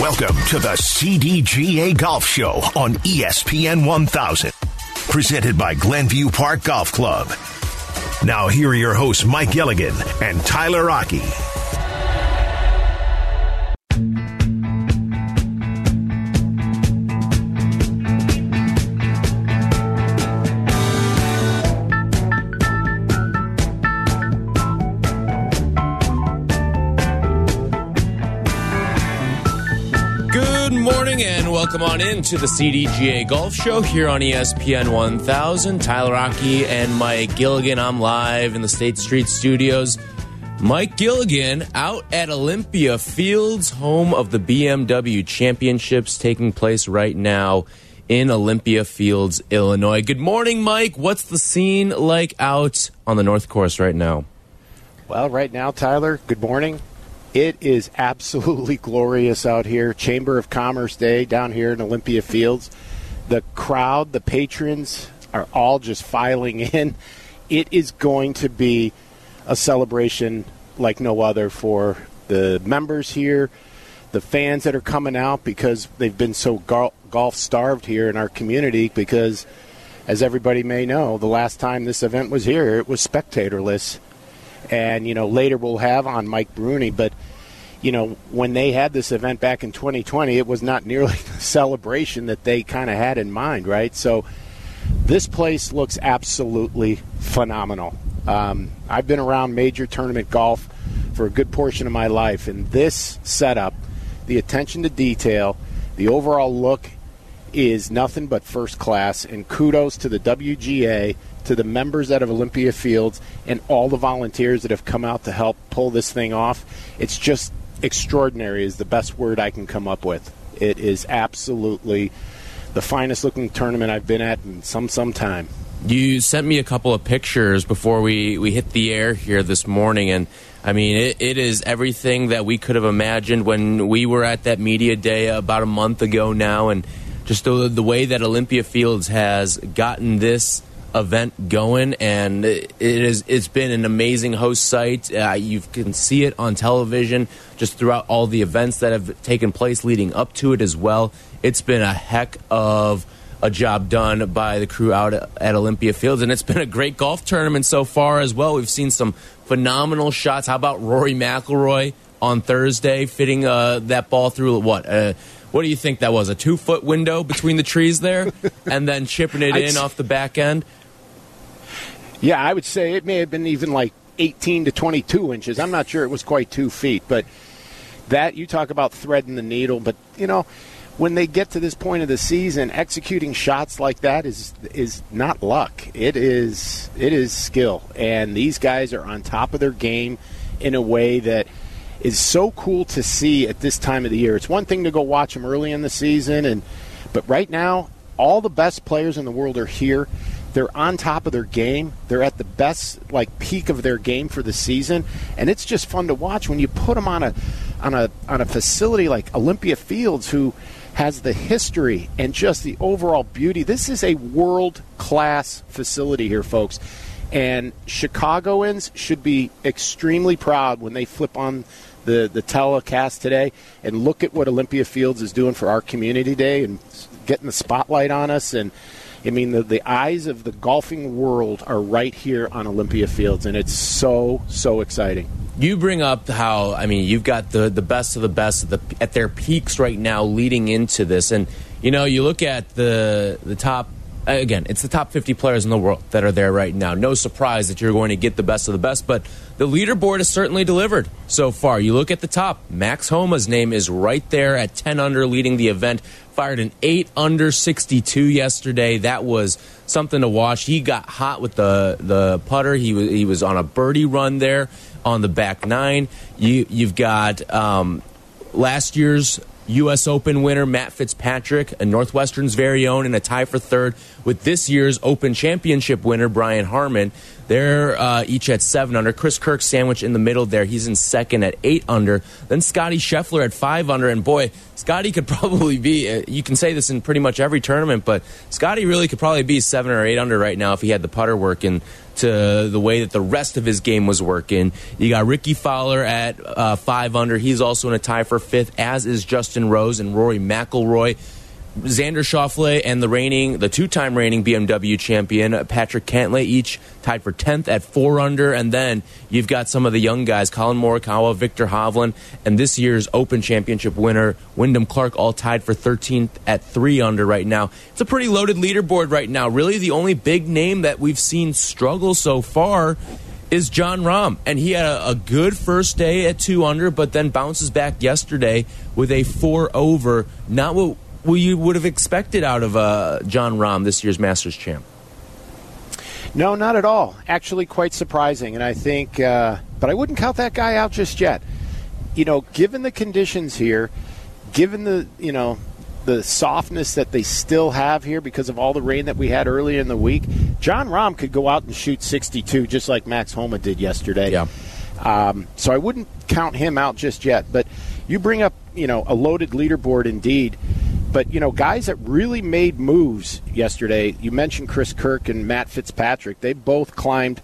Welcome to the CDGA Golf Show on ESPN 1000. Presented by Glenview Park Golf Club. Now, here are your hosts, Mike Gilligan and Tyler Aki. Welcome on in to the CDGA Golf Show here on ESPN 1000. Tyler Aki and Mike Gilligan. I'm live in the State Street Studios. Mike Gilligan out at Olympia Fields, home of the BMW Championships taking place right now in Olympia Fields, Illinois. Good morning, Mike. What's the scene like out on the North Course right now? Well, right now, Tyler, good morning. It is absolutely glorious out here. Chamber of Commerce Day down here in Olympia Fields. The crowd, the patrons are all just filing in. It is going to be a celebration like no other for the members here, the fans that are coming out because they've been so golf starved here in our community because as everybody may know, the last time this event was here, it was spectatorless and you know later we'll have on Mike Bruni. But you know when they had this event back in 2020, it was not nearly the celebration that they kind of had in mind, right? So this place looks absolutely phenomenal. Um, I've been around major tournament golf for a good portion of my life, and this setup, the attention to detail, the overall look is nothing but first class. And kudos to the WGA, to the members out of Olympia Fields, and all the volunteers that have come out to help pull this thing off. It's just extraordinary, is the best word I can come up with. It is absolutely the finest looking tournament I've been at in some some time. You sent me a couple of pictures before we, we hit the air here this morning, and I mean, it, it is everything that we could have imagined when we were at that media day about a month ago now, and just the, the way that Olympia Fields has gotten this event going, and it is it's been an amazing host site. Uh, you can see it on television just throughout all the events that have taken place leading up to it as well. It's been a heck of a job done by the crew out at Olympia Fields, and it's been a great golf tournament so far as well. We've seen some phenomenal shots. How about Rory McIlroy on Thursday, fitting uh, that ball through what? Uh, what do you think that was? A two foot window between the trees there, and then chipping it in off the back end. Yeah, I would say it may have been even like 18 to 22 inches. I'm not sure it was quite two feet, but that you talk about threading the needle. But you know, when they get to this point of the season, executing shots like that is is not luck. It is it is skill, and these guys are on top of their game in a way that is so cool to see at this time of the year. It's one thing to go watch them early in the season, and but right now, all the best players in the world are here. They're on top of their game. They're at the best like peak of their game for the season, and it's just fun to watch when you put them on a on a on a facility like Olympia Fields, who has the history and just the overall beauty. This is a world class facility here, folks. And Chicagoans should be extremely proud when they flip on the, the telecast today and look at what Olympia Fields is doing for our community day and getting the spotlight on us. And I mean, the, the eyes of the golfing world are right here on Olympia Fields, and it's so, so exciting. You bring up how I mean you've got the the best of the best at, the, at their peaks right now leading into this, and you know you look at the the top again, it's the top 50 players in the world that are there right now. No surprise that you're going to get the best of the best, but the leaderboard has certainly delivered so far. You look at the top, Max Homa's name is right there at 10 under leading the event. Fired an 8 under 62 yesterday. That was something to watch. He got hot with the the putter. He was he was on a birdie run there on the back nine. You you've got um, last year's U.S. Open winner Matt Fitzpatrick, a Northwestern's very own, and a tie for third with this year's Open Championship winner Brian Harman. They're uh, each at seven under. Chris Kirk sandwich in the middle there. He's in second at eight under. Then Scotty Scheffler at five under. And boy, Scotty could probably be, uh, you can say this in pretty much every tournament, but Scotty really could probably be seven or eight under right now if he had the putter working to the way that the rest of his game was working. You got Rickie Fowler at uh, five under. He's also in a tie for fifth, as is Justin Rose and Rory McIlroy. Xander Schauffele and the reigning, the two-time reigning BMW champion Patrick Cantlay each tied for 10th at four under, and then you've got some of the young guys, Collin Morikawa, Viktor Hovland, and this year's Open Championship winner Wyndham Clark, all tied for 13th at three under right now. It's a pretty loaded leaderboard right now. Really, the only big name that we've seen struggle so far is Jon Rahm. And he had a, a, good first day at two under, but then bounces back yesterday with a four over. Not what you would have expected out of uh, Jon Rahm, this year's Masters champ. No, not at all. Actually, quite surprising. And I think, uh, but I wouldn't count that guy out just yet. You know, given the conditions here, given the, you know, the softness that they still have here because of all the rain that we had early in the week, Jon Rahm could go out and shoot 62 just like Max Homa did yesterday. Yeah. Um, so I wouldn't count him out just yet. But you bring up, you know, a loaded leaderboard indeed. But you know, guys that really made moves yesterday. You mentioned Chris Kirk and Matt Fitzpatrick. They both climbed.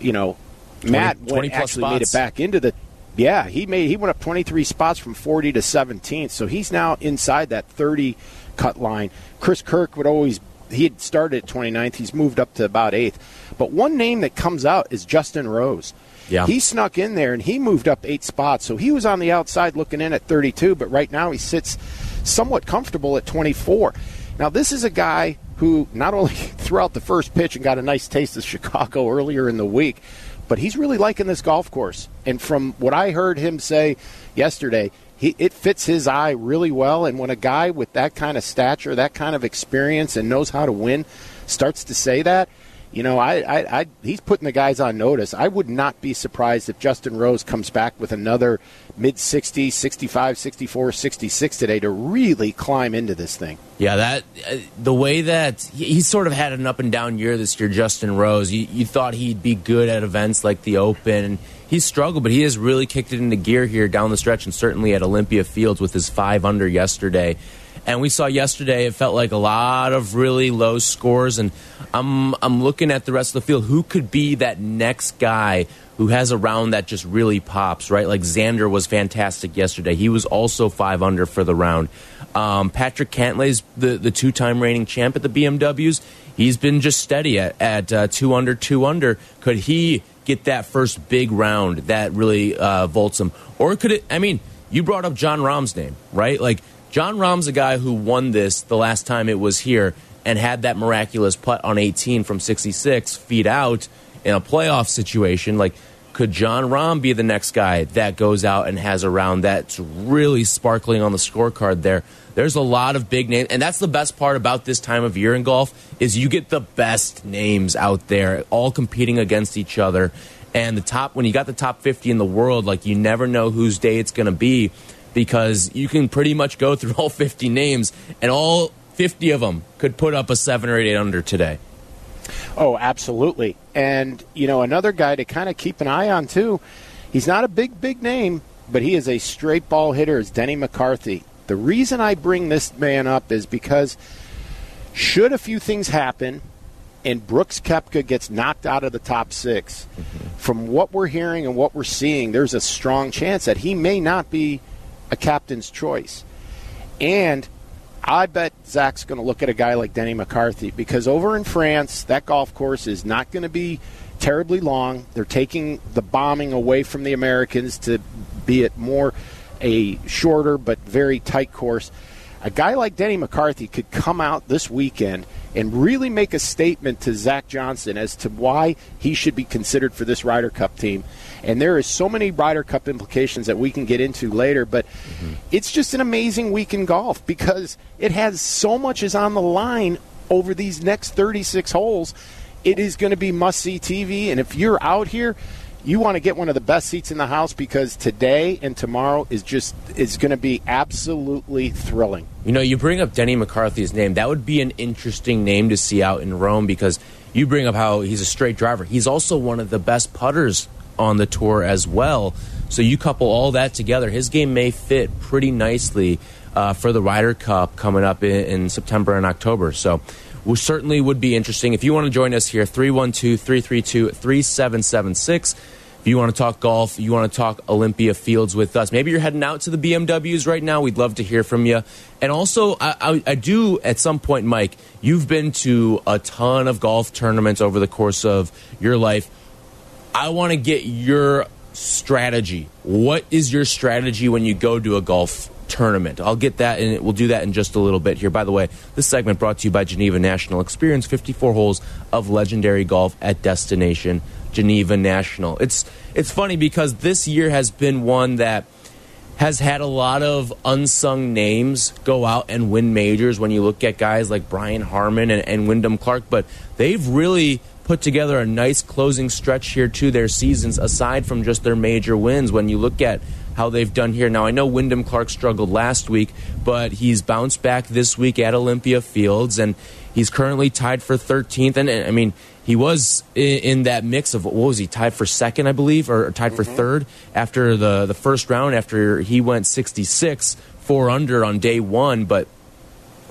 You know, 20, Matt went, actually spots. made it back into the. Yeah, he made he went up 23 spots from 40 to 17th, so he's now inside that 30 cut line. Chris Kirk would always he had started at 29th. He's moved up to about eighth. But one name that comes out is Justin Rose. Yeah. He snuck in there and he moved up eight spots. So he was on the outside looking in at 32, but right now he sits somewhat comfortable at 24. Now, this is a guy who not only threw out the first pitch and got a nice taste of Chicago earlier in the week, but he's really liking this golf course. And from what I heard him say yesterday, he, it fits his eye really well. And when a guy with that kind of stature, that kind of experience, and knows how to win starts to say that, you know, I, I, I, he's putting the guys on notice. I would not be surprised if Justin Rose comes back with another mid 60s, 65, 64, 66 today to really climb into this thing. Yeah, that uh, the way that he, sort of had an up and down year this year, Justin Rose. You, you thought he'd be good at events like the Open, he's struggled, but he has really kicked it into gear here down the stretch, and certainly at Olympia Fields with his five under yesterday. And we saw yesterday it felt like a lot of really low scores. And I'm I'm looking at the rest of the field. Who could be that next guy who has a round that just really pops, right? Like Xander was fantastic yesterday. He was also five under for the round. Um, Patrick Cantlay's the, the two time reigning champ at the BMWs. He's been just steady at, at uh, two under, two under. Could he get that first big round that really uh, vaults him? Or could it, I mean, you brought up Jon Rahm's name, right? Like, Jon Rahm's a guy who won this the last time it was here and had that miraculous putt on 18 from 66 feet out in a playoff situation. Like, could Jon Rahm be the next guy that goes out and has a round that's really sparkling on the scorecard there? There's a lot of big names, and that's the best part about this time of year in golf is you get the best names out there, all competing against each other. And the top, when you got the top 50 in the world, like you never know whose day it's going to be because you can pretty much go through all 50 names and all 50 of them could put up a 7 or 8 under today. Oh, absolutely. And, you know, another guy to kind of keep an eye on, too, he's not a big, big name, but he is a straight ball hitter, is Denny McCarthy. The reason I bring this man up is because should a few things happen and Brooks Koepka gets knocked out of the top 6 mm-hmm. from what we're hearing and what we're seeing, there's a strong chance that he may not be a captain's choice. And I bet Zach's going to look at a guy like Denny McCarthy because over in France, that golf course is not going to be terribly long. They're taking the bombing away from the Americans to be it more a shorter but very tight course. A guy like Denny McCarthy could come out this weekend and really make a statement to Zach Johnson as to why he should be considered for this Ryder Cup team. And there is so many Ryder Cup implications that we can get into later, but mm-hmm. it's just an amazing week in golf because it has so much is on the line over these next 36 holes. It is going to be must see TV, and if you're out here, you want to get one of the best seats in the house because today and tomorrow is just is going to be absolutely thrilling. You know, you bring up Denny McCarthy's name. That would be an interesting name to see out in Rome because you bring up how he's a straight driver. He's also one of the best putters on the tour as well. So you couple all that together, his game may fit pretty nicely uh, for the Ryder Cup coming up in, in September and October. So certainly would be interesting. If you want to join us here, 312 332 3776. If you want to talk golf, you want to talk Olympia Fields with us. Maybe you're heading out to the BMWs right now. We'd love to hear from you. And also, I, I, I, do at some point, Mike, you've been to a ton of golf tournaments over the course of your life. I want to get your strategy. What is your strategy when you go to a golf tournament? I'll get that, and we'll do that in just a little bit here. By the way, this segment brought to you by Geneva National. Experience 54 holes of legendary golf at Destination Geneva National. It's it's funny because this year has been one that has had a lot of unsung names go out and win majors when you look at guys like Brian Harman and, and Wyndham Clark, but they've really put together a nice closing stretch here to their seasons aside from just their major wins. When you look at how they've done here. Now, I know Wyndham Clark struggled last week, but he's bounced back this week at Olympia Fields, and he's currently tied for 13th. And, I mean, he was in, in, that mix of what was he tied for second, I believe, or tied for mm -hmm. third after the the first round after he went 66 four under on day one, but.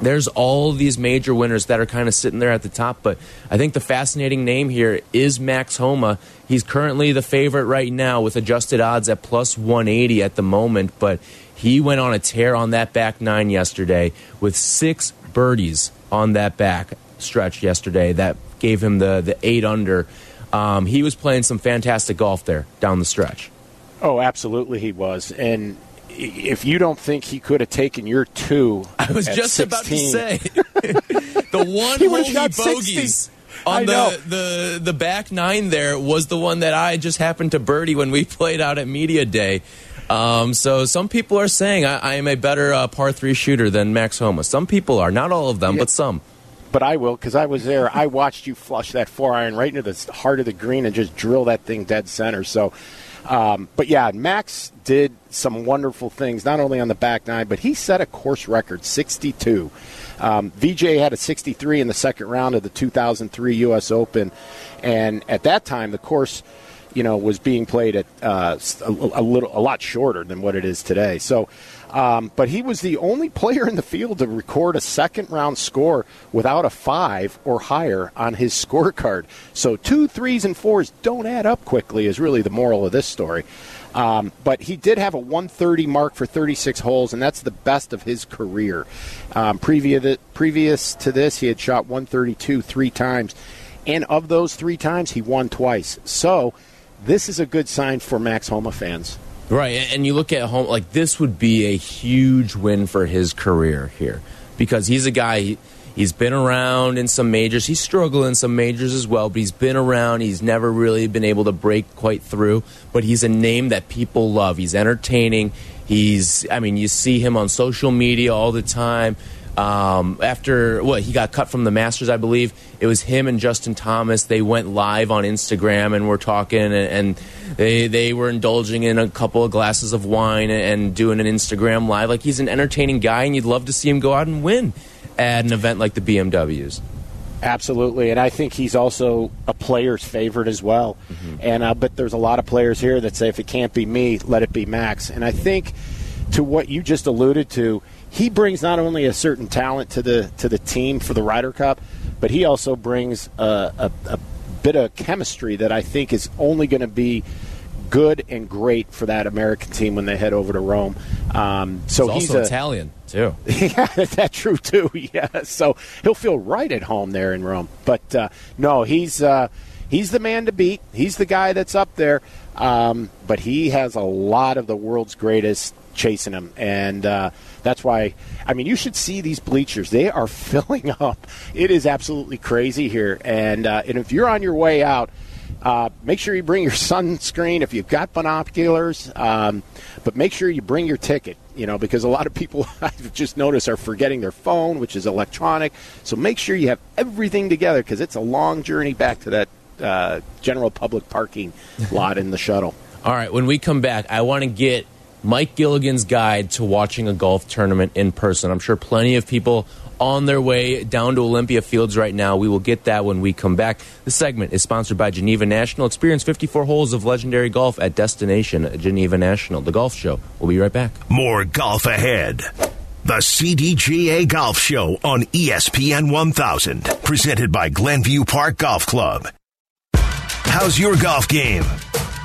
There's all these major winners that are kind of sitting there at the top, but I think the fascinating name here is Max Homa. He's currently the favorite right now with adjusted odds at plus 180 at the moment, but he went on a tear on that back nine yesterday with six birdies on that back stretch yesterday that gave him the the eight under. Um, he was playing some fantastic golf there down the stretch. Oh, absolutely, he was. And if you don't think he could have taken your two, I was just 16, about to say the one he hole he bogeys. 60. On the, the the back nine there was the one that I just happened to birdie when we played out at media day. Um, so some people are saying I, I am a better uh, par three shooter than Max Homa. Some people are, not all of them, yeah. but some but I will because I was there. I watched you flush that four iron right into the heart of the green and just drill that thing dead center. So, um, but yeah, Max did some wonderful things not only on the back nine, but he set a course record 62. Um, Vijay had a 63 in the second round of the 2003 U.S. Open, and at that time the course you know, was being played at uh, a, a, little, a lot shorter than what it is today. So, um, but he was the only player in the field to record a second round score without a five or higher on his scorecard. So two threes and fours don't add up quickly, is really the moral of this story. Um, but he did have a 130 mark for 36 holes, and that's the best of his career. Um, previous, previous to this, he had shot 132 three times, and of those three times, he won twice. So this is a good sign for Max Homa fans. Right, and you look at home like this would be a huge win for his career here because he's a guy. He's been around in some majors. He's struggled in some majors as well, but he's been around. He's never really been able to break quite through. But he's a name that people love. He's entertaining. He's, I mean, you see him on social media all the time. Um, after what he got cut from the Masters, I believe it was him and Justin Thomas. They went live on Instagram and were talking, and, and they they were indulging in a couple of glasses of wine and doing an Instagram live. Like he's an entertaining guy, and you'd love to see him go out and win at an event like the BMWs. Absolutely, and I think he's also a player's favorite as well. Mm -hmm. And uh, but there's a lot of players here that say if it can't be me, let it be Max. And I think to what you just alluded to he brings not only a certain talent to the to the team for the Ryder Cup, but he also brings a, a, a bit of chemistry that I think is only going to be good and great for that American team when they head over to Rome. Um, so he's, he's a, Italian too. Yeah, that's true too. Yeah, so he'll feel right at home there in Rome. But uh, no, he's uh, he's the man to beat. He's the guy that's up there. Um, but he has a lot of the world's greatest chasing him, and uh, that's why. I mean, you should see these bleachers; they are filling up. It is absolutely crazy here, and uh, and if you're on your way out. Uh, make sure you bring your sunscreen if you've got binoculars, um, but make sure you bring your ticket. You know, because a lot of people I've just noticed are forgetting their phone, which is electronic. So make sure you have everything together because it's a long journey back to that uh, general public parking lot in the shuttle. All right, when we come back, I want to get Mike Gilligan's guide to watching a golf tournament in person. I'm sure plenty of people on their way down to Olympia Fields right now. We will get that when we come back. This segment is sponsored by Geneva National. Experience 54 holes of legendary golf at Destination Geneva National. The Golf Show. We'll be right back. More golf ahead. The CDGA Golf Show on ESPN 1000, presented by Glenview Park Golf Club. How's your golf game?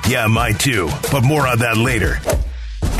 Yeah, mine too, but more on that later.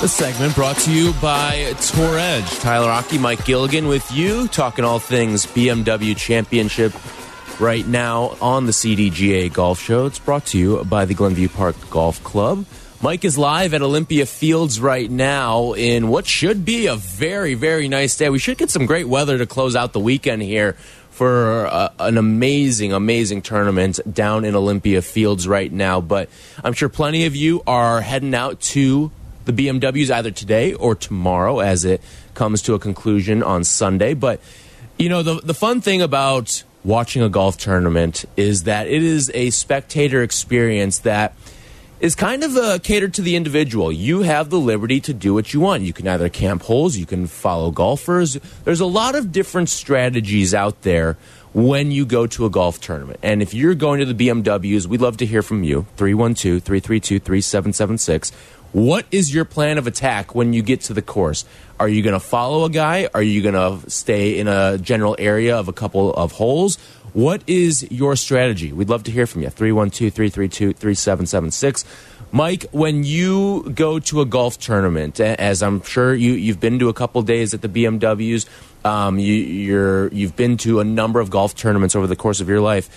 This segment brought to you by Tour Edge. Tyler Aki, Mike Gilligan with you, talking all things BMW Championship right now on the CDGA Golf Show. It's brought to you by the Glenview Park Golf Club. Mike is live at Olympia Fields right now in what should be a very, very nice day. We should get some great weather to close out the weekend here for uh, an amazing, amazing tournament down in Olympia Fields right now. But I'm sure plenty of you are heading out to the BMWs either today or tomorrow as it comes to a conclusion on Sunday. But, you know, the, the fun thing about watching a golf tournament is that it is a spectator experience that is kind of uh, catered to the individual. You have the liberty to do what you want. You can either camp holes, you can follow golfers. There's a lot of different strategies out there when you go to a golf tournament. And if you're going to the BMWs, we'd love to hear from you. 312 332 3776. What is your plan of attack when you get to the course? Are you going to follow a guy? Are you going to stay in a general area of a couple of holes? What is your strategy? We'd love to hear from you. 312 332 3776. Mike, when you go to a golf tournament, as I'm sure you, you've been to a couple days at the BMWs, um, you, you've been to a number of golf tournaments over the course of your life.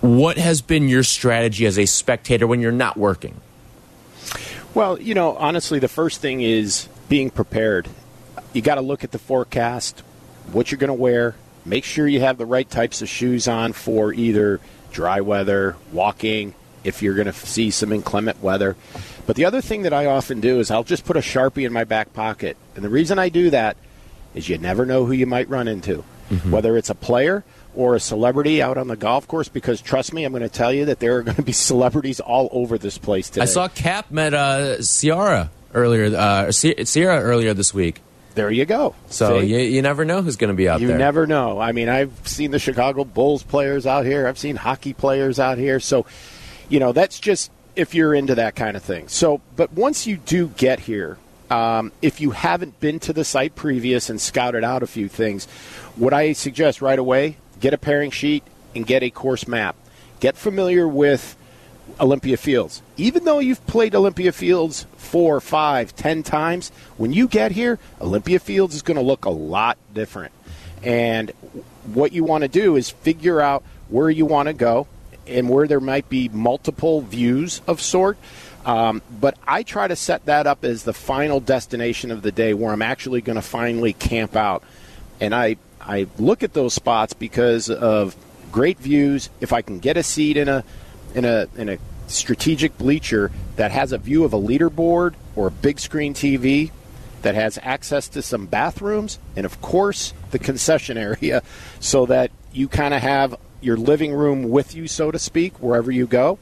What has been your strategy as a spectator when you're not working? Well, you know, honestly, the first thing is being prepared. You got to look at the forecast, what you're going to wear, make sure you have the right types of shoes on for either dry weather, walking, if you're going to see some inclement weather. But the other thing that I often do is I'll just put a Sharpie in my back pocket. And the reason I do that is you never know who you might run into, mm-hmm. whether it's a player or a celebrity out on the golf course because trust me, I'm going to tell you that there are going to be celebrities all over this place today. I saw Cap met uh, Ciara earlier, uh, Ciara earlier this week. There you go. So you, you, never know who's going to be out you there. You never know. I mean, I've seen the Chicago Bulls players out here. I've seen hockey players out here. So, you know, that's just if you're into that kind of thing. So, but once you do get here, um, if you haven't been to the site previous and scouted out a few things, what I suggest right away get a pairing sheet, and get a course map. Get familiar with Olympia Fields. Even though you've played Olympia Fields four, five, ten times, when you get here, Olympia Fields is going to look a lot different. And what you want to do is figure out where you want to go and where there might be multiple views of sort. Um, but I try to set that up as the final destination of the day where I'm actually going to finally camp out. And I I look at those spots because of great views. If I can get a seat in a in a in a strategic bleacher that has a view of a leaderboard or a big screen TV that has access to some bathrooms and of course the concession area so that you kind of have your living room with you so to speak wherever you go.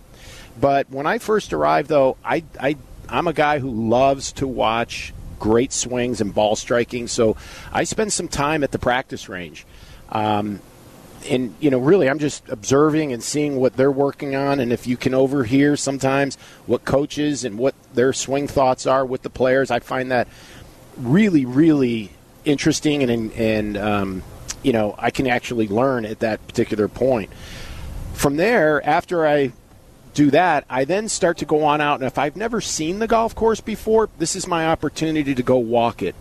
But when I first arrived though, I I I'm a guy who loves to watch great swings and ball striking. So I spend some time at the practice range. Um, and you know really i'm just observing and seeing what they're working on and if you can overhear sometimes what coaches and what their swing thoughts are with the players i find that really really interesting and and um, you know i can actually learn at that particular point from there after i do that, I then start to go on out. And if I've never seen the golf course before, this is my opportunity to go walk it.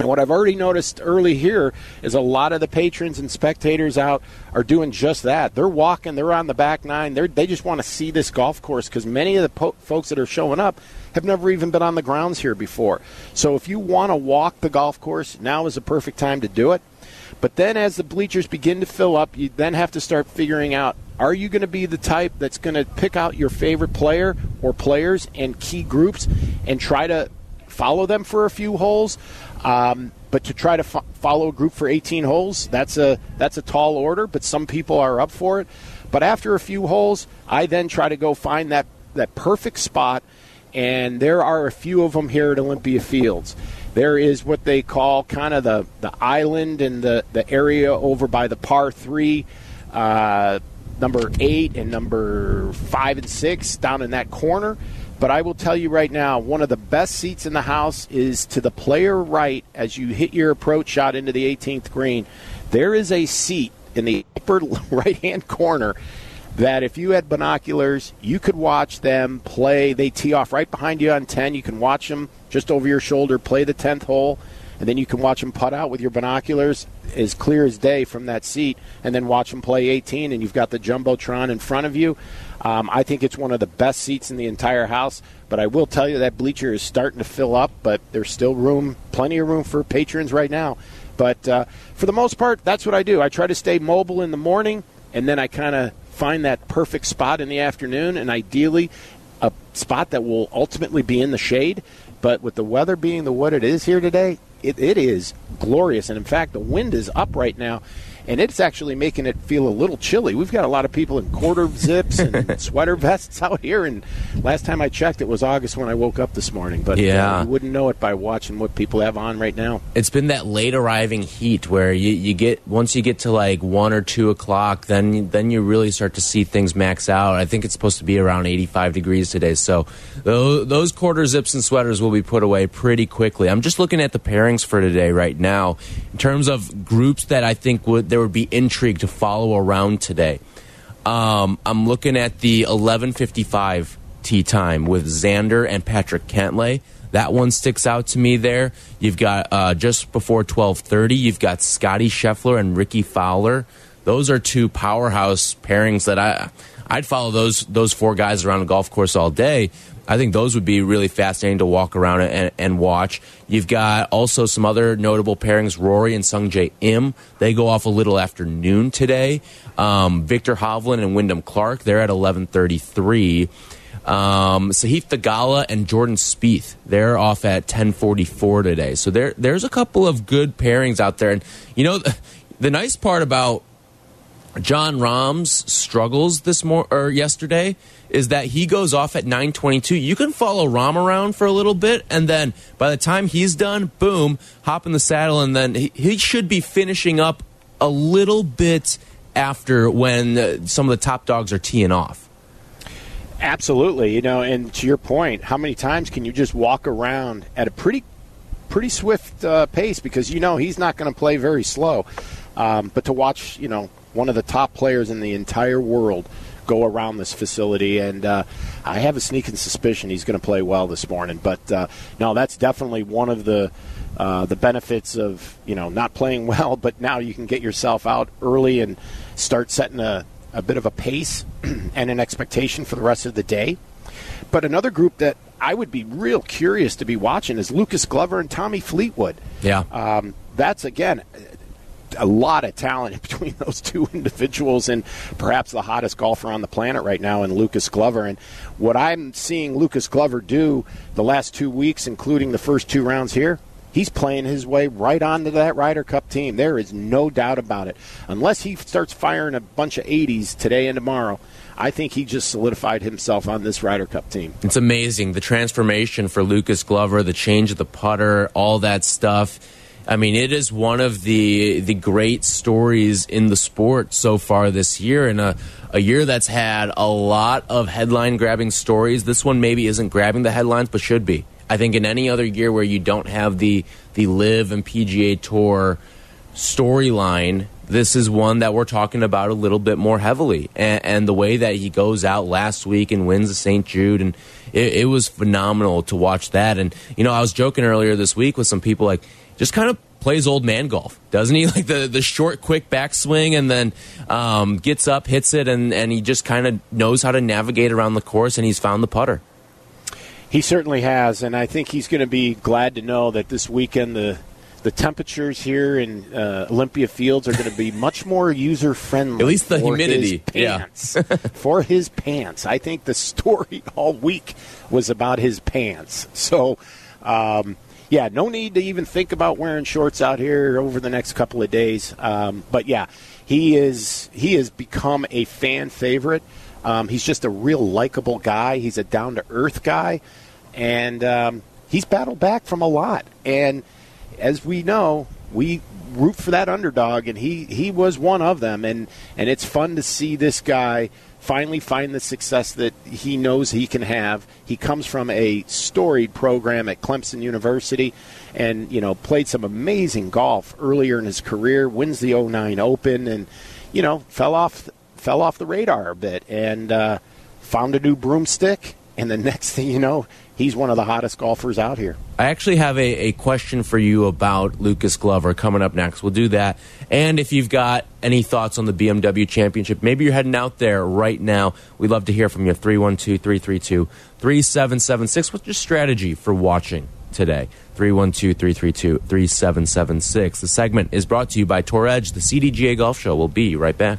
And what I've already noticed early here is a lot of the patrons and spectators out are doing just that. They're walking, they're on the back nine, they they just want to see this golf course because many of the po- folks that are showing up have never even been on the grounds here before. So if you want to walk the golf course, now is the perfect time to do it. But then as the bleachers begin to fill up, you then have to start figuring out are you going to be the type that's going to pick out your favorite player or players and key groups and try to follow them for a few holes? Um, but to try to fo- follow a group for 18 holes, that's a that's a tall order. But some people are up for it. But after a few holes, I then try to go find that that perfect spot, and there are a few of them here at Olympia Fields. There is what they call kind of the, the island and the, the area over by the par three, uh, number eight and number five and six down in that corner. But I will tell you right now, one of the best seats in the house is to the player right as you hit your approach shot into the 18th green. There is a seat in the upper right hand corner that if you had binoculars, you could watch them play. They tee off right behind you on 10. You can watch them just over your shoulder play the 10th hole, and then you can watch them putt out with your binoculars as clear as day from that seat, and then watch them play 18, and you've got the Jumbotron in front of you. Um, I think it's one of the best seats in the entire house, but I will tell you that bleacher is starting to fill up, but there's still room, plenty of room for patrons right now. But uh, for the most part, that's what I do. I try to stay mobile in the morning, and then I kind of find that perfect spot in the afternoon, and ideally a spot that will ultimately be in the shade. But with the weather being the what it is here today, it, it is glorious. And in fact, the wind is up right now and it's actually making it feel a little chilly. We've got a lot of people in quarter zips and sweater vests out here, and last time I checked, it was August when I woke up this morning. But uh, yeah. Uh, you wouldn't know it by watching what people have on right now. It's been that late arriving heat where you, you get once you get to like one or two o'clock, then then you really start to see things max out. I think it's supposed to be around 85 degrees today, so those, those quarter zips and sweaters will be put away pretty quickly. I'm just looking at the pairings for today right now in terms of groups that I think would there would be intrigue to follow around today. Um, I'm looking at the 11:55 tee time with Xander and Patrick Cantlay. That one sticks out to me there. You've got uh, just before 12:30. You've got Scotty Scheffler and Rickie Fowler. Those are two powerhouse pairings that I I'd follow those those four guys around the golf course all day. I think those would be really fascinating to walk around and, and, watch. You've got also some other notable pairings, Rory and Sungjae Im. They go off a little after noon today. Um, Viktor Hovland and Wyndham Clark, they're at 1133. Um, Sahith Theegala and Jordan Spieth, they're off at 1044 today. So there, there's a couple of good pairings out there. And, you know, the, the nice part about Jon Rahm's struggles this mor- or yesterday is that he goes off at 9:22. You can follow Rahm around for a little bit, and then by the time he's done, boom, hop in the saddle, and then he, he should be finishing up a little bit after when uh, some of the top dogs are teeing off. Absolutely, you know, and to your point, how many times can you just walk around at a pretty, pretty swift uh, pace because you know he's not going to play very slow, um, but to watch, you know, one of the top players in the entire world go around this facility. And uh, I have a sneaking suspicion he's going to play well this morning. But uh, no, that's definitely one of the uh, the benefits of you know not playing well. But now you can get yourself out early and start setting a, a bit of a pace and an expectation for the rest of the day. But another group that I would be real curious to be watching is Lucas Glover and Tommy Fleetwood. Yeah. Um, that's again a lot of talent between those two individuals and perhaps the hottest golfer on the planet right now in Lucas Glover. And what I'm seeing Lucas Glover do the last two weeks, including the first two rounds here, he's playing his way right onto that Ryder Cup team. There is no doubt about it. Unless he starts firing a bunch of 80s today and tomorrow, I think he just solidified himself on this Ryder Cup team. It's amazing the transformation for Lucas Glover, the change of the putter, all that stuff I mean, it is one of the the great stories in the sport so far this year, and a a year that's had a lot of headline grabbing stories. This one maybe isn't grabbing the headlines, but should be. I think in any other year where you don't have the the LIV and PGA Tour storyline, this is one that we're talking about a little bit more heavily. And, and, the way that he goes out last week and wins the St. Jude, and it, it was phenomenal to watch that. And you know, I was joking earlier this week with some people like just kind of plays old man golf, doesn't he? Like the, the short, quick backswing and then um, gets up, hits it, and, and he just kind of knows how to navigate around the course, and he's found the putter. He certainly has, and I think he's going to be glad to know that this weekend the the temperatures here in uh, Olympia Fields are going to be much more user friendly. At least the humidity, pants, yeah. for his pants. I think the story all week was about his pants. So, um, yeah, no need to even think about wearing shorts out here over the next couple of days. Um, but yeah, he is he has become a fan favorite. Um, he's just a real likable guy. He's a down to earth guy, and um, he's battled back from a lot. And as we know, we root for that underdog, and he, he was one of them. And, and it's fun to see this guy finally find the success that he knows he can have. He comes from a storied program at Clemson University and, you know, played some amazing golf earlier in his career, wins the 09 Open, and, you know, fell off fell off the radar a bit and uh, found a new broomstick. And the next thing you know, he's one of the hottest golfers out here. I actually have a, a question for you about Lucas Glover coming up next. We'll do that. And if you've got any thoughts on the BMW Championship, maybe you're heading out there right now. We'd love to hear from you. 312 332 3776. What's your strategy for watching today? 312 332 3776. The segment is brought to you by Tour Edge. The CDGA Golf Show. We'll be right back.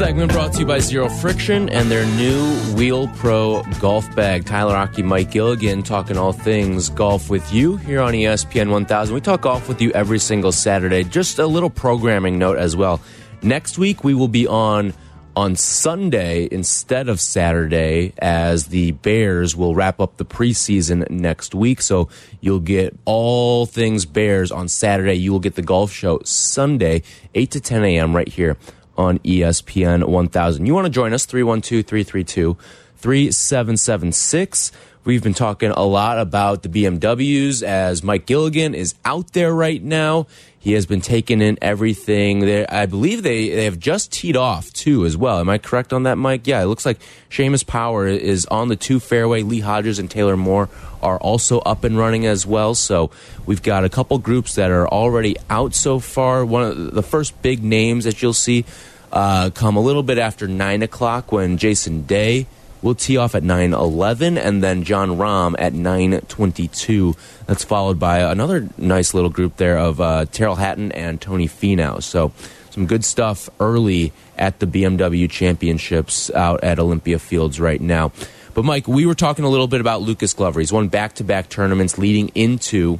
Segment brought to you by Zero Friction and their new Wheel Pro golf bag. Tyler Aki, Mike Gilligan talking all things golf with you here on ESPN 1000. We talk golf with you every single Saturday. Just a little programming note as well. Next week we will be on on Sunday instead of Saturday as the Bears will wrap up the preseason next week. So you'll get all things Bears on Saturday. You will get the golf show Sunday, 8 to 10 a.m. right here on ESPN 1000. You want to join us, 312 332 3776. We've been talking a lot about the BMWs as Mike Gilligan is out there right now. He has been taking in everything. They, I believe they, they have just teed off too as well. Am I correct on that, Mike? Yeah, it looks like Seamus Power is on the two fairway. Lee Hodges and Taylor Moore are also up and running as well. So we've got a couple groups that are already out so far. One of the first big names that you'll see uh, come a little bit after 9 o'clock when Jason Day will tee off at 9.11 and then Jon Rahm at 9.22. That's followed by another nice little group there of uh, Tyrrell Hatton and Tony Finau. So some good stuff early at the BMW Championships out at Olympia Fields right now. But Mike, we were talking a little bit about Lucas Glover. He's won back-to-back tournaments leading into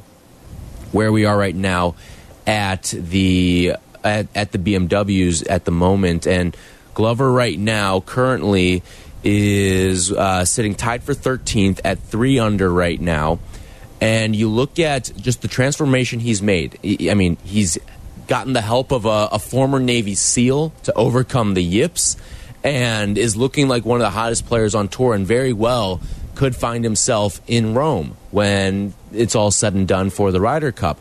where we are right now at the at, at the BMWs at the moment. And Glover right now currently is uh, sitting tied for 13th at three under right now. And you look at just the transformation he's made. I mean, he's gotten the help of a, a former Navy SEAL to overcome the yips and is looking like one of the hottest players on tour and very well could find himself in Rome when it's all said and done for the Ryder Cup.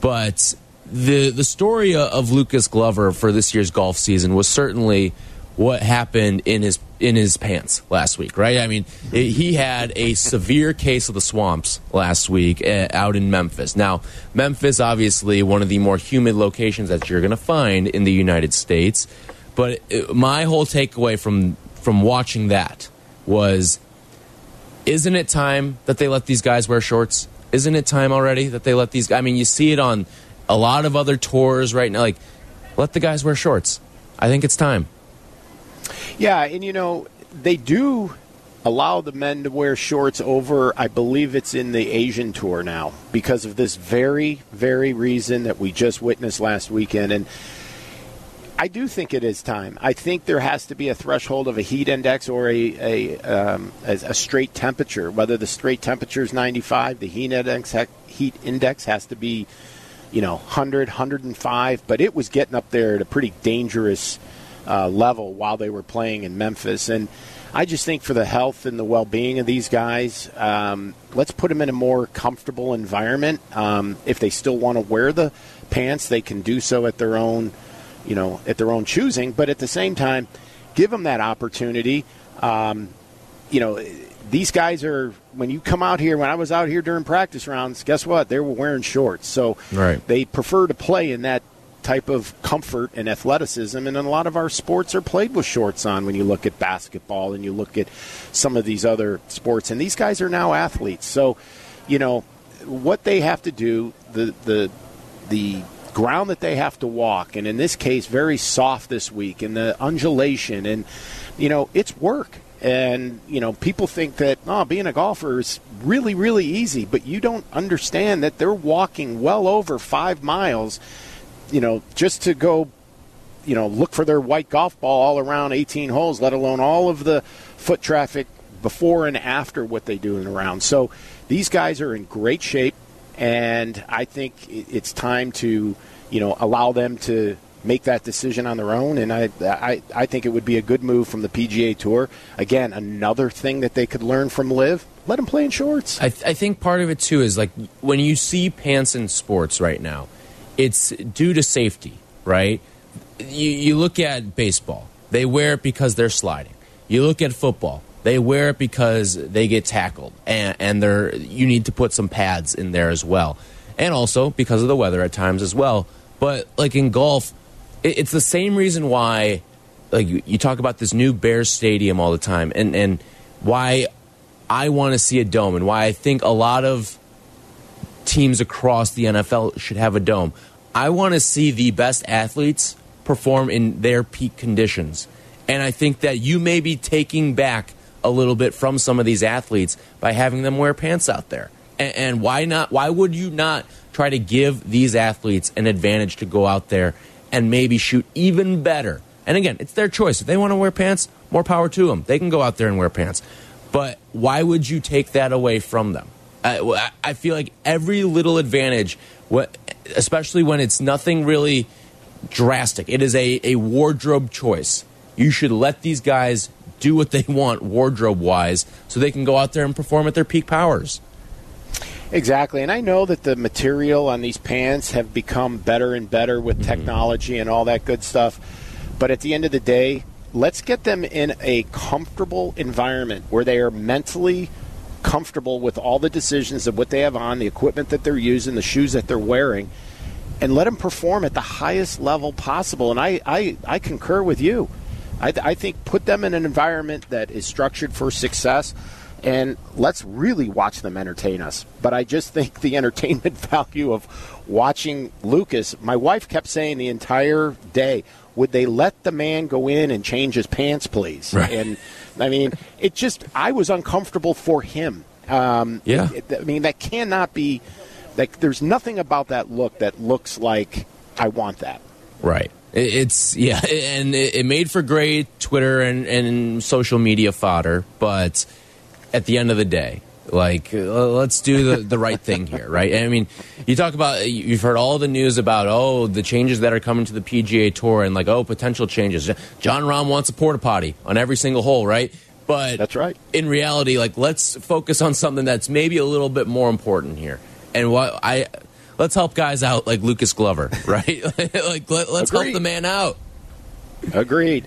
But the the story of Lucas Glover for this year's golf season was certainly what happened in his in his pants last week, right? I mean, it, he had a severe case of the swamps last week uh, out in Memphis. Now, Memphis obviously one of the more humid locations that you're going to find in the United States, but it, my whole takeaway from from watching that was isn't it time that they let these guys wear shorts? Isn't it time already that they let these I mean, you see it on a lot of other tours right now. Like, let the guys wear shorts. I think it's time. Yeah, and you know they do allow the men to wear shorts over. I believe it's in the Asian tour now because of this very, very reason that we just witnessed last weekend. And I do think it is time. I think there has to be a threshold of a heat index or a a, um, a, straight temperature. Whether the straight temperature is 95, the heat index heat index has to be, you know, 100, 105, but it was getting up there at a pretty dangerous uh, level while they were playing in Memphis. And I just think for the health and the well being of these guys, um, let's put them in a more comfortable environment. Um, if they still want to wear the pants, they can do so at their own, you know, at their own choosing. But at the same time, give them that opportunity. Um, you know, these guys are when you come out here. When I was out here during practice rounds, guess what? They were wearing shorts, so right. they prefer to play in that type of comfort and athleticism. And a lot of our sports are played with shorts on when you look at basketball and you look at some of these other sports. And these guys are now athletes. So, you know, what they have to do, the, the, the ground that they have to walk, and in this case, very soft this week, and the undulation, and, you know, it's work. And, you know, people think that, oh, being a golfer is really, really easy, but you don't understand that they're walking well over five miles you know, just to go, you know, look for their white golf ball all around 18 holes, let alone all of the foot traffic before and after what they do in the round. So these guys are in great shape, and I think it's time to, you know, allow them to make that decision on their own. And I, I, I think it would be a good move from the PGA Tour. Again, another thing that they could learn from LIV. Let them play in shorts. I, th- I think part of it too is like when you see pants in sports right now it's due to safety, right? You, you look at baseball, they wear it because they're sliding. You look at football, they wear it because they get tackled, and, and they're you need to put some pads in there as well, and also because of the weather at times as well. But like in golf, it's the same reason why, like you, talk about this new Bears Stadium all the time, and and why I want to see a dome, and why I think a lot of teams across the NFL should have a dome. I want to see the best athletes perform in their peak conditions. And I think that you may be taking back a little bit from some of these athletes by having them wear pants out there. And, and why not? Why would you not try to give these athletes an advantage to go out there and maybe shoot even better? And again, it's their choice. If they want to wear pants, more power to them. They can go out there and wear pants. But why would you take that away from them? I, I feel like every little advantage, especially when it's nothing really drastic, it is a, a wardrobe choice. You should let these guys do what they want wardrobe wise so they can go out there and perform at their peak powers. Exactly. And I know that the material on these pants have become better and better with mm-hmm. technology and all that good stuff. But at the end of the day, let's get them in a comfortable environment where they are mentally comfortable with all the decisions of what they have on, the equipment that they're using, the shoes that they're wearing, and let them perform at the highest level possible. And I, I, I concur with you. I, I think put them in an environment that is structured for success and let's really watch them entertain us. But I just think the entertainment value of watching Lucas, my wife kept saying the entire day, would they let the man go in and change his pants, please? Right. And I mean, it just, I was uncomfortable for him. Um, yeah. It, I mean, that cannot be, like, there's nothing about that look that looks like I want that. Right. It's yeah, and it made for great Twitter and, and social media fodder, but at the end of the day. Like, uh, let's do the, the right thing here, right? I mean, you talk about, you've heard all the news about, oh, the changes that are coming to the PGA Tour and, like, oh, potential changes. Jon Rahm wants a porta potty on every single hole, right? But that's right. In reality, like, let's focus on something that's maybe a little bit more important here. And what I, let's help guys out like Lucas Glover, right? like, let, us help the man out. Agreed.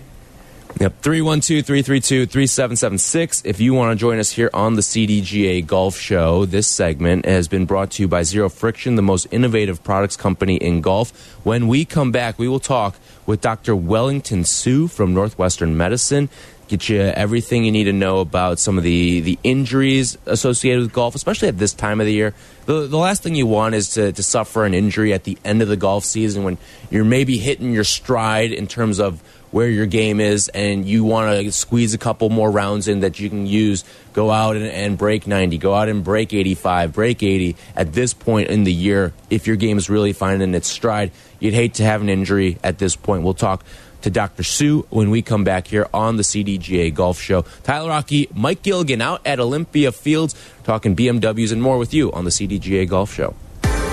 Yep, 312 332 3776. If you want to join us here on the CDGA Golf Show, this segment has been brought to you by Zero Friction, the most innovative products company in golf. When we come back, we will talk with Dr. Wellington Hsu from Northwestern Medicine. Get you everything you need to know about some of the, the injuries associated with golf, especially at this time of the year. The, the last thing you want is to, to suffer an injury at the end of the golf season when you're maybe hitting your stride in terms of where your game is and you want to squeeze a couple more rounds in that you can use, go out and, and, break 90, go out and break 85, break 80 at this point in the year, if your game is really finding its stride, you'd hate to have an injury at this point. We'll talk to Dr. Hsu when we come back here on the CDGA Golf Show. Tyler Aki, Mike Gilligan out at Olympia Fields, talking BMWs and more with you on the CDGA Golf Show.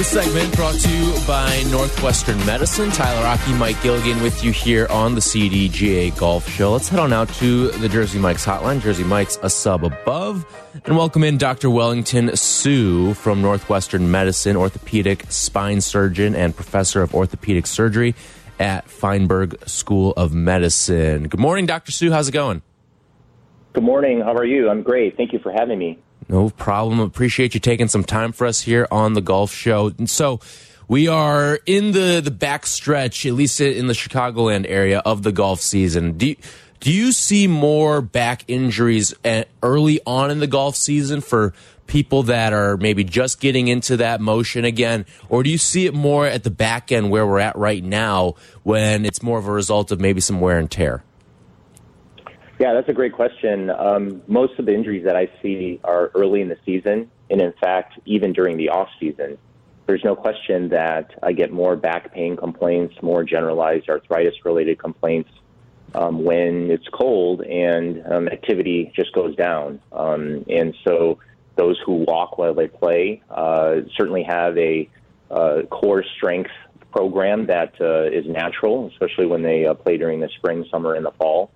This segment brought to you by Northwestern Medicine. Tyler Aki, Mike Gilligan with you here on the CDGA Golf Show. Let's head on out to the Jersey Mike's hotline. Jersey Mike's a sub above. And welcome in Dr. Wellington Hsu from Northwestern Medicine, orthopedic spine surgeon and professor of orthopedic surgery at Feinberg School of Medicine. Good morning, Dr. Hsu. How's it going? Good morning. How are you? I'm great. Thank you for having me. No problem. Appreciate you taking some time for us here on the golf show. And so we are in the the back stretch, at least in the Chicagoland area of the golf season. Do you, do you see more back injuries eh, early on in the golf season for people that are maybe just getting into that motion again, or do you see it more at the back end where we're at right now when it's more of a result of maybe some wear and tear? Yeah, that's a great question. Um, most of the injuries that I see are early in the season, and in fact, even during the off season. There's no question that I get more back pain complaints, more generalized arthritis related complaints um, when it's cold and um, activity just goes down. Um, and so those who walk while they play uh, certainly have a uh, core strength program that uh, is natural, especially when they uh, play during the spring, summer, and the fall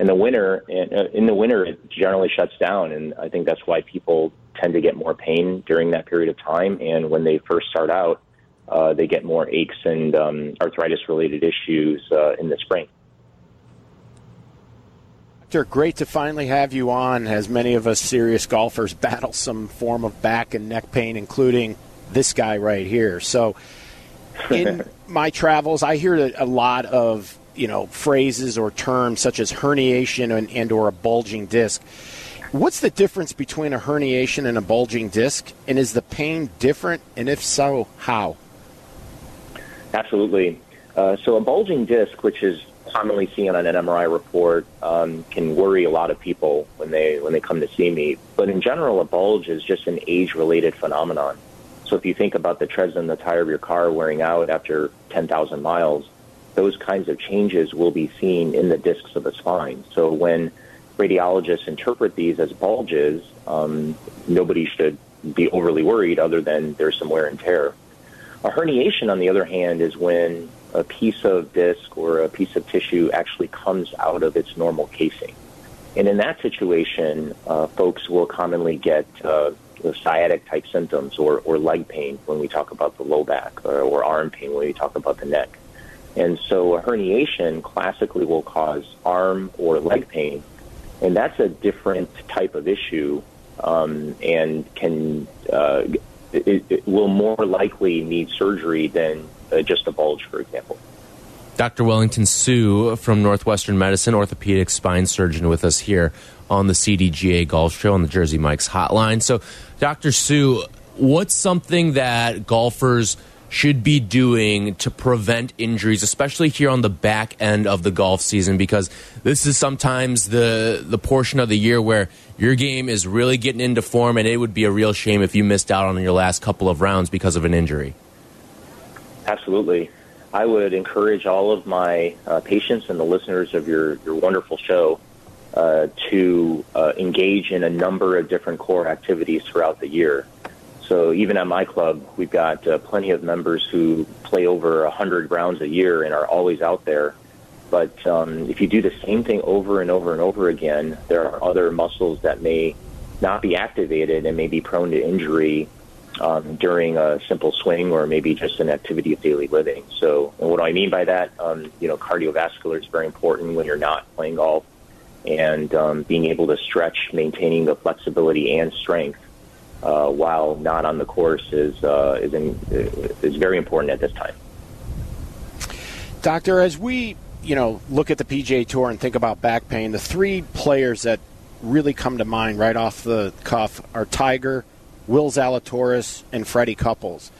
in the winter, uh, in the winter, it generally shuts down, and I think that's why people tend to get more pain during that period of time. And when they first start out, uh, they get more aches and um, arthritis-related issues uh, in the spring. Doctor, great to finally have you on. As many of us serious golfers battle some form of back and neck pain, including this guy right here. So, in my travels, I hear a lot of you know phrases or terms such as herniation and, and or a bulging disc. What's the difference between a herniation and a bulging disc, and is the pain different? And if so, how? Absolutely. Uh, so a bulging disc, which is commonly seen on an MRI report, um, can worry a lot of people when they when they come to see me. But in general, a bulge is just an age-related phenomenon. So if you think about the treads in the tire of your car wearing out after 10,000 miles, those kinds of changes will be seen in the discs of the spine. So when radiologists interpret these as bulges, um, nobody should be overly worried other than there's some wear and tear. A herniation, on the other hand, is when a piece of disc or a piece of tissue actually comes out of its normal casing. And in that situation, uh, folks will commonly get uh, sciatic type symptoms or, or leg pain when we talk about the low back or, or arm pain when we talk about the neck. And so a herniation classically will cause arm or leg pain, and that's a different type of issue um, and can uh, it, it, will more likely need surgery than uh, just a bulge, for example. Dr. Wellington Hsu from Northwestern Medicine, orthopedic spine surgeon, with us here on the CDGA Golf Show on the Jersey Mike's hotline. So, Dr. Hsu, what's something that golfers should be doing to prevent injuries, especially here on the back end of the golf season, because this is sometimes the the portion of the year where your game is really getting into form, and it would be a real shame if you missed out on your last couple of rounds because of an injury. Absolutely. I would encourage all of my uh, patients and the listeners of your, your wonderful show uh, to uh, engage in a number of different core activities throughout the year. So even at my club, we've got uh, plenty of members who play over 100 rounds a year and are always out there. But um, if you do the same thing over and over and over again, there are other muscles that may not be activated and may be prone to injury um, during a simple swing or maybe just an activity of daily living. So, what do I mean by that? Um, you know, cardiovascular is very important when you're not playing golf, and um, being able to stretch, maintaining the flexibility and strength uh, while not on the course is uh, is in, is very important at this time. Doctor, as we you know look at the PGA Tour and think about back pain, the three players that really come to mind right off the cuff are Tiger, Will Zalatoris, and Freddie Couples.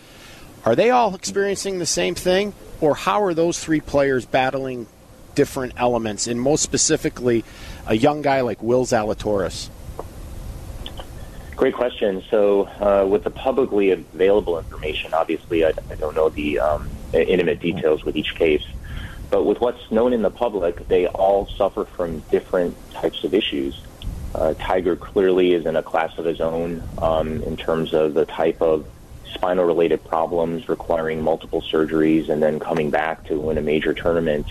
Are they all experiencing the same thing, or how are those three players battling different elements, and most specifically, a young guy like Will Zalatoris? Great question. So, uh, with the publicly available information, obviously, I, I don't know the um, intimate details with each case, but with what's known in the public, they all suffer from different types of issues. Uh, Tiger clearly is in a class of his own um, in terms of the type of spinal related problems requiring multiple surgeries and then coming back to win a major tournament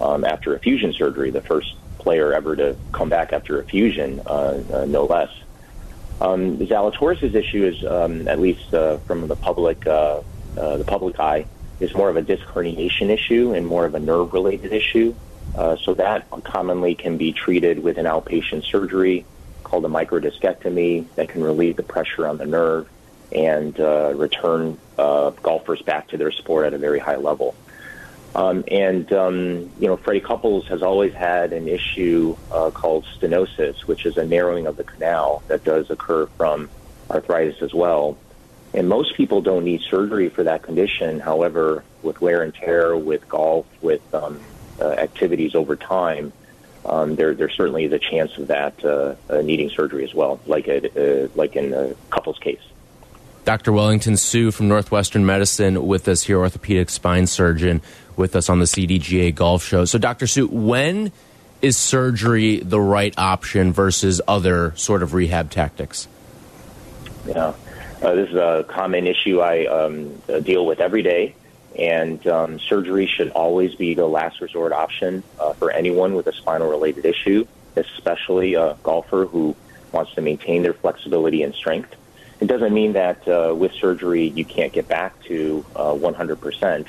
um, after a fusion surgery, the first player ever to come back after a fusion, uh, uh, no less. Um, Zalatoris' issue is, um, at least uh, from the public, uh, uh, the public eye, is more of a disc herniation issue and more of a nerve-related issue. Uh, so that commonly can be treated with an outpatient surgery called a microdiscectomy that can relieve the pressure on the nerve and uh, return uh, golfers back to their sport at a very high level. Um, and um, you know, Freddie Couples has always had an issue uh, called stenosis, which is a narrowing of the canal that does occur from arthritis as well. And most people don't need surgery for that condition. However, with wear and tear, with golf, with um, uh, activities over time, um, there there certainly is a chance of that uh, uh, needing surgery as well, like a, uh, like in a Couples' case. Dr. Wellington Hsu from Northwestern Medicine with us here, orthopedic spine surgeon with us on the CDGA Golf Show. So, Dr. Hsu, when is surgery the right option versus other sort of rehab tactics? Yeah, uh, this is a common issue I um, deal with every day, and um, surgery should always be the last resort option uh, for anyone with a spinal related issue, especially a golfer who wants to maintain their flexibility and strength. It doesn't mean that uh, with surgery you can't get back to uh, 100%.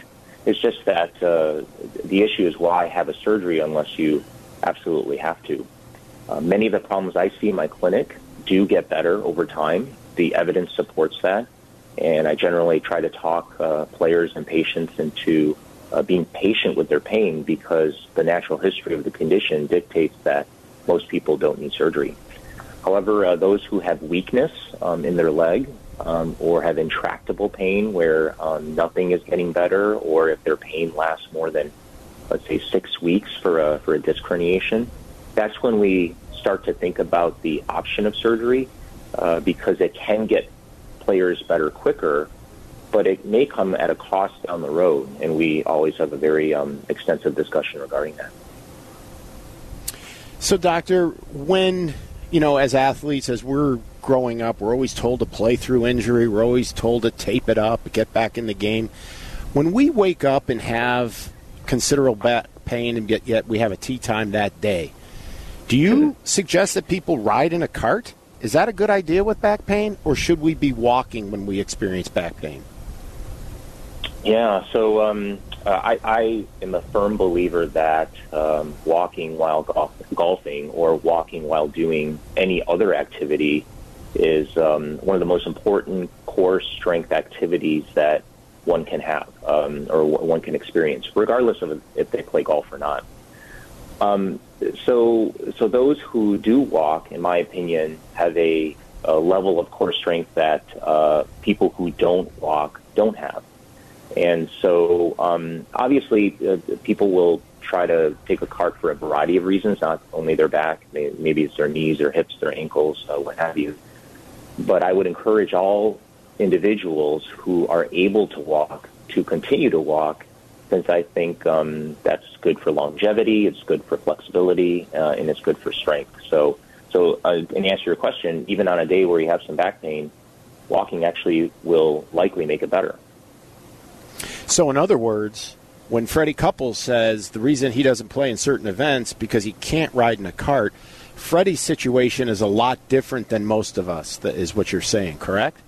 It's just that uh, the issue is why have a surgery unless you absolutely have to. Uh, many of the problems I see in my clinic do get better over time. The evidence supports that. And I generally try to talk uh, players and patients into uh, being patient with their pain because the natural history of the condition dictates that most people don't need surgery. However, uh, those who have weakness um, in their leg um, or have intractable pain where um, nothing is getting better, or if their pain lasts more than, let's say, six weeks for a, for a disc herniation, that's when we start to think about the option of surgery uh, because it can get players better quicker, but it may come at a cost down the road, and we always have a very um, extensive discussion regarding that. So, doctor, when you know, as athletes, as we're growing up, we're always told to play through injury. We're always told to tape it up, get back in the game. When we wake up and have considerable back pain, and yet we have a tee time that day, do you suggest that people ride in a cart? Is that a good idea with back pain, or should we be walking when we experience back pain? Yeah, so um, uh, I, I am a firm believer that um, walking while golf, golfing or walking while doing any other activity is um, one of the most important core strength activities that one can have um, or one can experience, regardless of if they play golf or not. Um, so, so those who do walk, in my opinion, have a, a level of core strength that uh, people who don't walk don't have. And so, um, obviously, uh, people will try to take a cart for a variety of reasons, not only their back, maybe it's their knees, their hips, their ankles, uh, what have you. But I would encourage all individuals who are able to walk to continue to walk, since I think um, that's good for longevity, it's good for flexibility, uh, and it's good for strength. So, so uh, and answer your question, even on a day where you have some back pain, walking actually will likely make it better. So, in other words, when Freddie Couples says the reason he doesn't play in certain events because he can't ride in a cart, Freddie's situation is a lot different than most of us, is what you're saying, correct?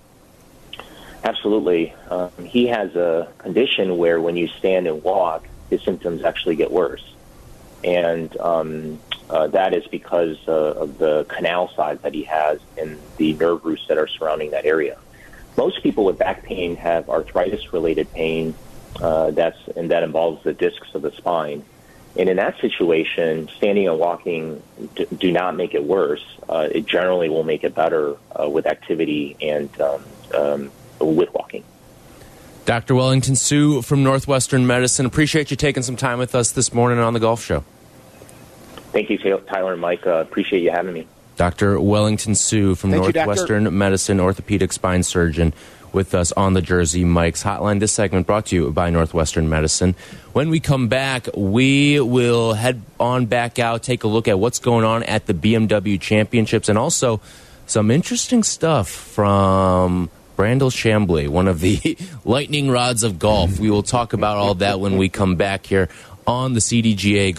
Absolutely. Um, he has a condition where when you stand and walk, his symptoms actually get worse. And um, uh, that is because uh, of the canal size that he has and the nerve roots that are surrounding that area. Most people with back pain have arthritis related pain uh, that's and that involves the discs of the spine. And in that situation, standing and walking d- do not make it worse. Uh, it generally will make it better uh, with activity and um, um, with walking. Dr. Wellington Hsu from Northwestern Medicine, appreciate you taking some time with us this morning on the Golf Show. Thank you, Tyler and Mike. Uh, appreciate you having me. Dr. Wellington Hsu from Thank Northwestern you, Medicine, orthopedic spine surgeon, with us on the Jersey Mike's Hotline. This segment brought to you by Northwestern Medicine. When we come back, we will head on back out, take a look at what's going on at the BMW Championships, and also some interesting stuff from Brandel Chamblee, one of the lightning rods of golf. We will talk about all that when we come back here on the CDGA